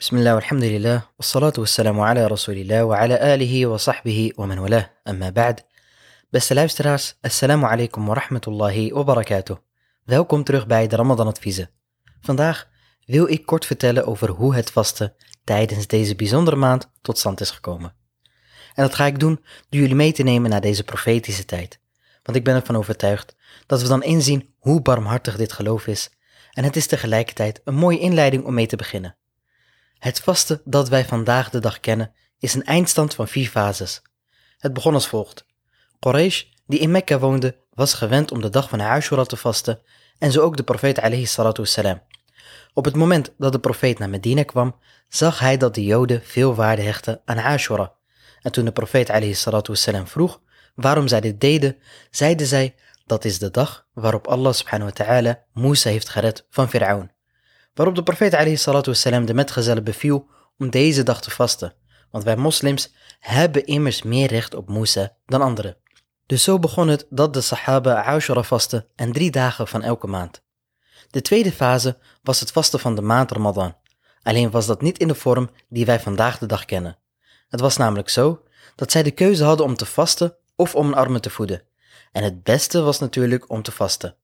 Bismillah, alhamdulillah, wassalatu wassalamu ala rasulillah wa ala alihi wa sahbihi wa man walah, amma ba'd. Beste luisteraars, assalamu alaikum wa rahmatullahi wa barakatuh. Welkom terug bij de Ramadan Adviezen. Vandaag wil ik kort vertellen over hoe het vasten tijdens deze bijzondere maand tot stand is gekomen. En dat ga ik doen door jullie mee te nemen naar deze profetische tijd. Want ik ben ervan overtuigd dat we dan inzien hoe barmhartig dit geloof is. En het is tegelijkertijd een mooie inleiding om mee te beginnen. Het vasten dat wij vandaag de dag kennen is een eindstand van vier fases. Het begon als volgt. Quraysh, die in Mekka woonde, was gewend om de dag van Ashura te vasten en zo ook de profeet alayhi salatu wassalam. Op het moment dat de profeet naar Medina kwam, zag hij dat de joden veel waarde hechten aan Ashura. En toen de profeet alayhi salatu wassalam vroeg waarom zij dit deden, zeiden zij dat is de dag waarop Allah subhanahu wa ta'ala Musa heeft gered van Fir'aun. Waarop de profeet wassalam, de metgezellen beviel om deze dag te vasten, want wij moslims hebben immers meer recht op Musa dan anderen. Dus zo begon het dat de Sahaba Ashura vasten en drie dagen van elke maand. De tweede fase was het vasten van de maand Ramadan. Alleen was dat niet in de vorm die wij vandaag de dag kennen. Het was namelijk zo dat zij de keuze hadden om te vasten of om een arme te voeden. En het beste was natuurlijk om te vasten.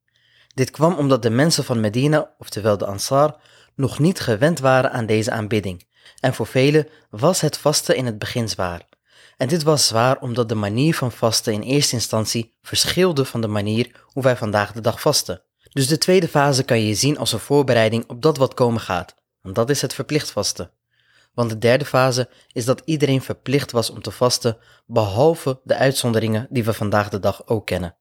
Dit kwam omdat de mensen van Medina, oftewel de Ansar, nog niet gewend waren aan deze aanbidding. En voor velen was het vasten in het begin zwaar. En dit was zwaar omdat de manier van vasten in eerste instantie verschilde van de manier hoe wij vandaag de dag vasten. Dus de tweede fase kan je zien als een voorbereiding op dat wat komen gaat. En dat is het verplicht vasten. Want de derde fase is dat iedereen verplicht was om te vasten, behalve de uitzonderingen die we vandaag de dag ook kennen.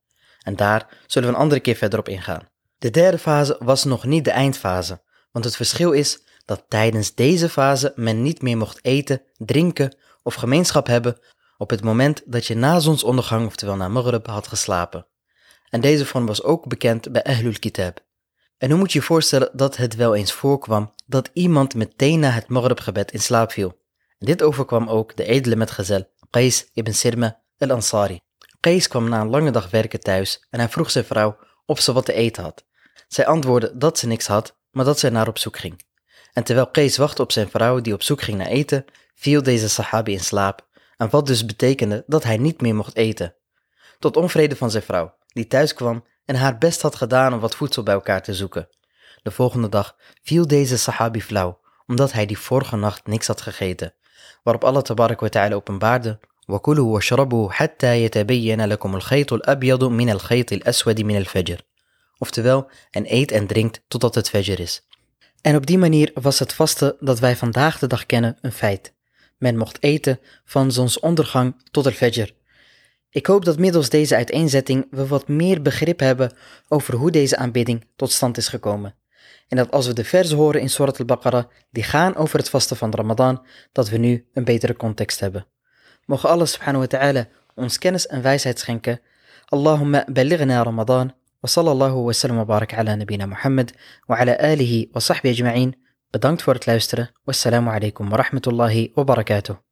En daar zullen we een andere keer verder op ingaan. De derde fase was nog niet de eindfase, want het verschil is dat tijdens deze fase men niet meer mocht eten, drinken of gemeenschap hebben op het moment dat je na zonsondergang, oftewel na Maghrib, had geslapen. En deze vorm was ook bekend bij Ahlul Kitab. En hoe moet je je voorstellen dat het wel eens voorkwam dat iemand meteen na het Maghrib-gebed in slaap viel. Dit overkwam ook de edele metgezel Qais ibn Sirma al-Ansari. Qais kwam na een lange dag werken thuis en hij vroeg zijn vrouw of ze wat te eten had. Zij antwoordde dat ze niks had, maar dat zij naar op zoek ging. En terwijl Qais wachtte op zijn vrouw die op zoek ging naar eten, viel deze sahabi in slaap, en wat dus betekende dat hij niet meer mocht eten. Tot onvrede van zijn vrouw, die thuis kwam en haar best had gedaan om wat voedsel bij elkaar te zoeken. De volgende dag viel deze sahabi flauw, omdat hij die vorige nacht niks had gegeten, waarop Allah tabarak wa ta'ala openbaarde وكلوا واشربوا حتى يتبين لكم الخيط الأبيض من الخيط الأسود من الفجر. Oftewel, en eet en drinkt totdat het fajr is. En op die manier was het vaste dat wij vandaag de dag kennen een feit. Men mocht eten van zonsondergang tot het fajr. Ik hoop dat middels deze uiteenzetting we wat meer begrip hebben over hoe deze aanbidding tot stand is gekomen. En dat als we de verzen horen in Surat al-Baqarah die gaan over het vasten van Ramadan, dat we nu een betere context hebben. Mogen Allah subhanahu wa ta'ala ons kennis en wijsheid schenken. Allahumma balighna Ramadan. Wa sallallahu wa sallam wa barak ala nabina Muhammad wa ala alihi wa sahbihi ajma'in. Bedankt voor het luisteren. Wassalamu alaikum wa rahmatullahi wa barakatuh.